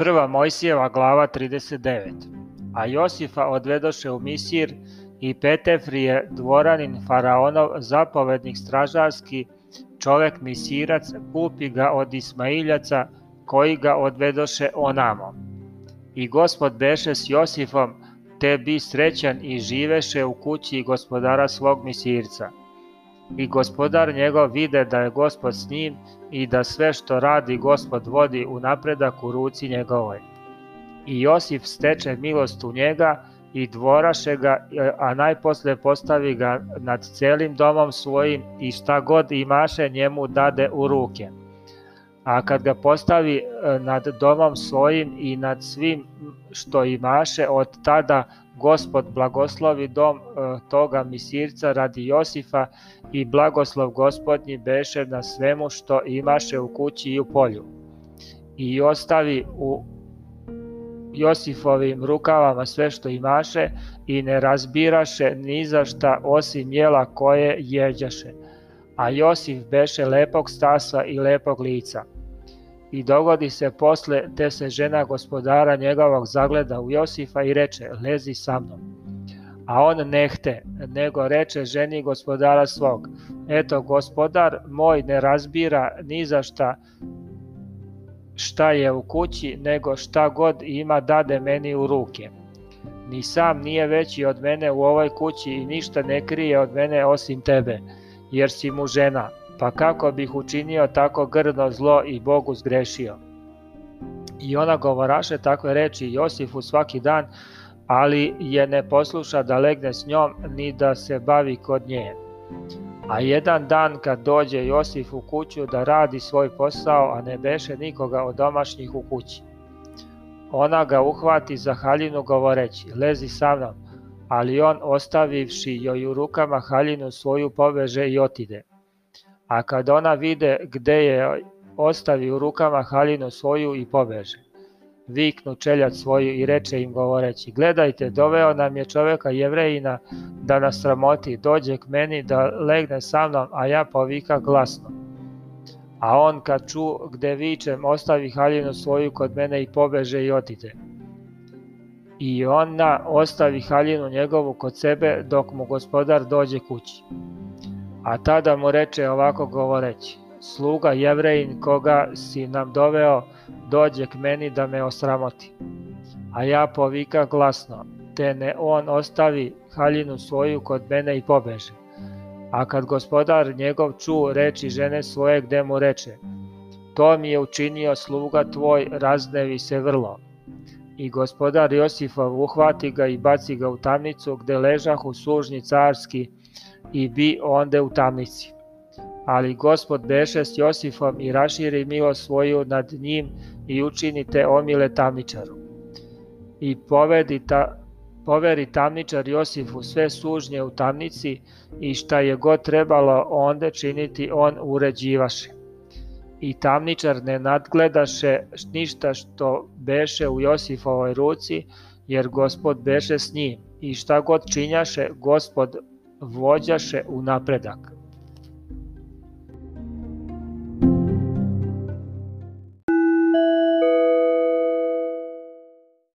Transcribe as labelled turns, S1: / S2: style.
S1: Prva Mojsijeva glava 39. A Josifa odvedoše u Misir i Petefrije, dvoranin faraonov, zapovednik stražarski, čovek misirac, kupi ga od Ismailjaca, koji ga odvedoše onamo. I gospod beše s Josifom, te bi srećan i živeše u kući gospodara svog misirca. I gospodar njegov vide da je gospod s njim i da sve što radi gospod vodi u napredak u ruci njegovoj. I Josif steče milost u njega i dvoraše ga, a najposle postavi ga nad celim domom svojim i šta god imaše njemu dade u ruke. A kad ga postavi e, nad domom svojim i nad svim što imaše, od tada Gospod blagoslovi dom e, toga misirca radi Josifa i blagoslov gospodnji beše na svemu što imaše u kući i u polju. I ostavi u Josifovim rukavama sve što imaše i ne razbiraše ni za šta osim jela koje jeđaše. A Josif beše lepog stasa i lepog lica. I dogodi se posle, te se žena gospodara njegovog zagleda u Josifa i reče, lezi sa mnom. A on nehte, nego reče ženi gospodara svog, eto gospodar moj ne razbira ni za šta šta je u kući, nego šta god ima dade meni u ruke. Ni sam nije veći od mene u ovoj kući i ništa ne krije od mene osim tebe, jer si mu žena, pa kako bih učinio tako grdno zlo i Bogu zgrešio. I ona govoraše takve reči Josifu svaki dan, ali je ne posluša da legne s njom, ni da se bavi kod nje. A jedan dan kad dođe Josif u kuću da radi svoj posao, a ne beše nikoga od domašnjih u kući. Ona ga uhvati za haljinu govoreći, lezi sa mnom, ali on ostavivši joj u rukama haljinu svoju poveže i otide. A kad ona vide gde je ostavi u rukama haljinu svoju i pobeže. Viknu čeljat svoju i reče im govoreći, gledajte, doveo nam je čoveka jevrejina da nas sramoti, dođe k meni da legne sa mnom, a ja povika glasno. A on kad ču gde vičem, ostavi haljinu svoju kod mene i pobeže i otide. I ona ostavi haljinu njegovu kod sebe dok mu gospodar dođe kući. A tada mu reče ovako govoreći, sluga jevrejin koga si nam doveo, dođe k meni da me osramoti. A ja povika glasno, te ne on ostavi haljinu svoju kod mene i pobeže. A kad gospodar njegov ču reči žene svoje gde mu reče, to mi je učinio sluga tvoj, raznevi se vrlo. I gospodar Josifov uhvati ga i baci ga u tamnicu gde ležah u sužnji carski i bi onde u tamnici. Ali gospod beše s Josifom i raširi milo svoju nad njim i učini te omile tamničaru. I povedi ta, poveri tamničar Josifu sve sužnje u tamnici i šta je god trebalo onde činiti on uređivaše. I tamničar ne nadgledaše ništa što beše u Josifovoj ruci, jer gospod beše s njim i šta god činjaše, gospod vođaše u napredak.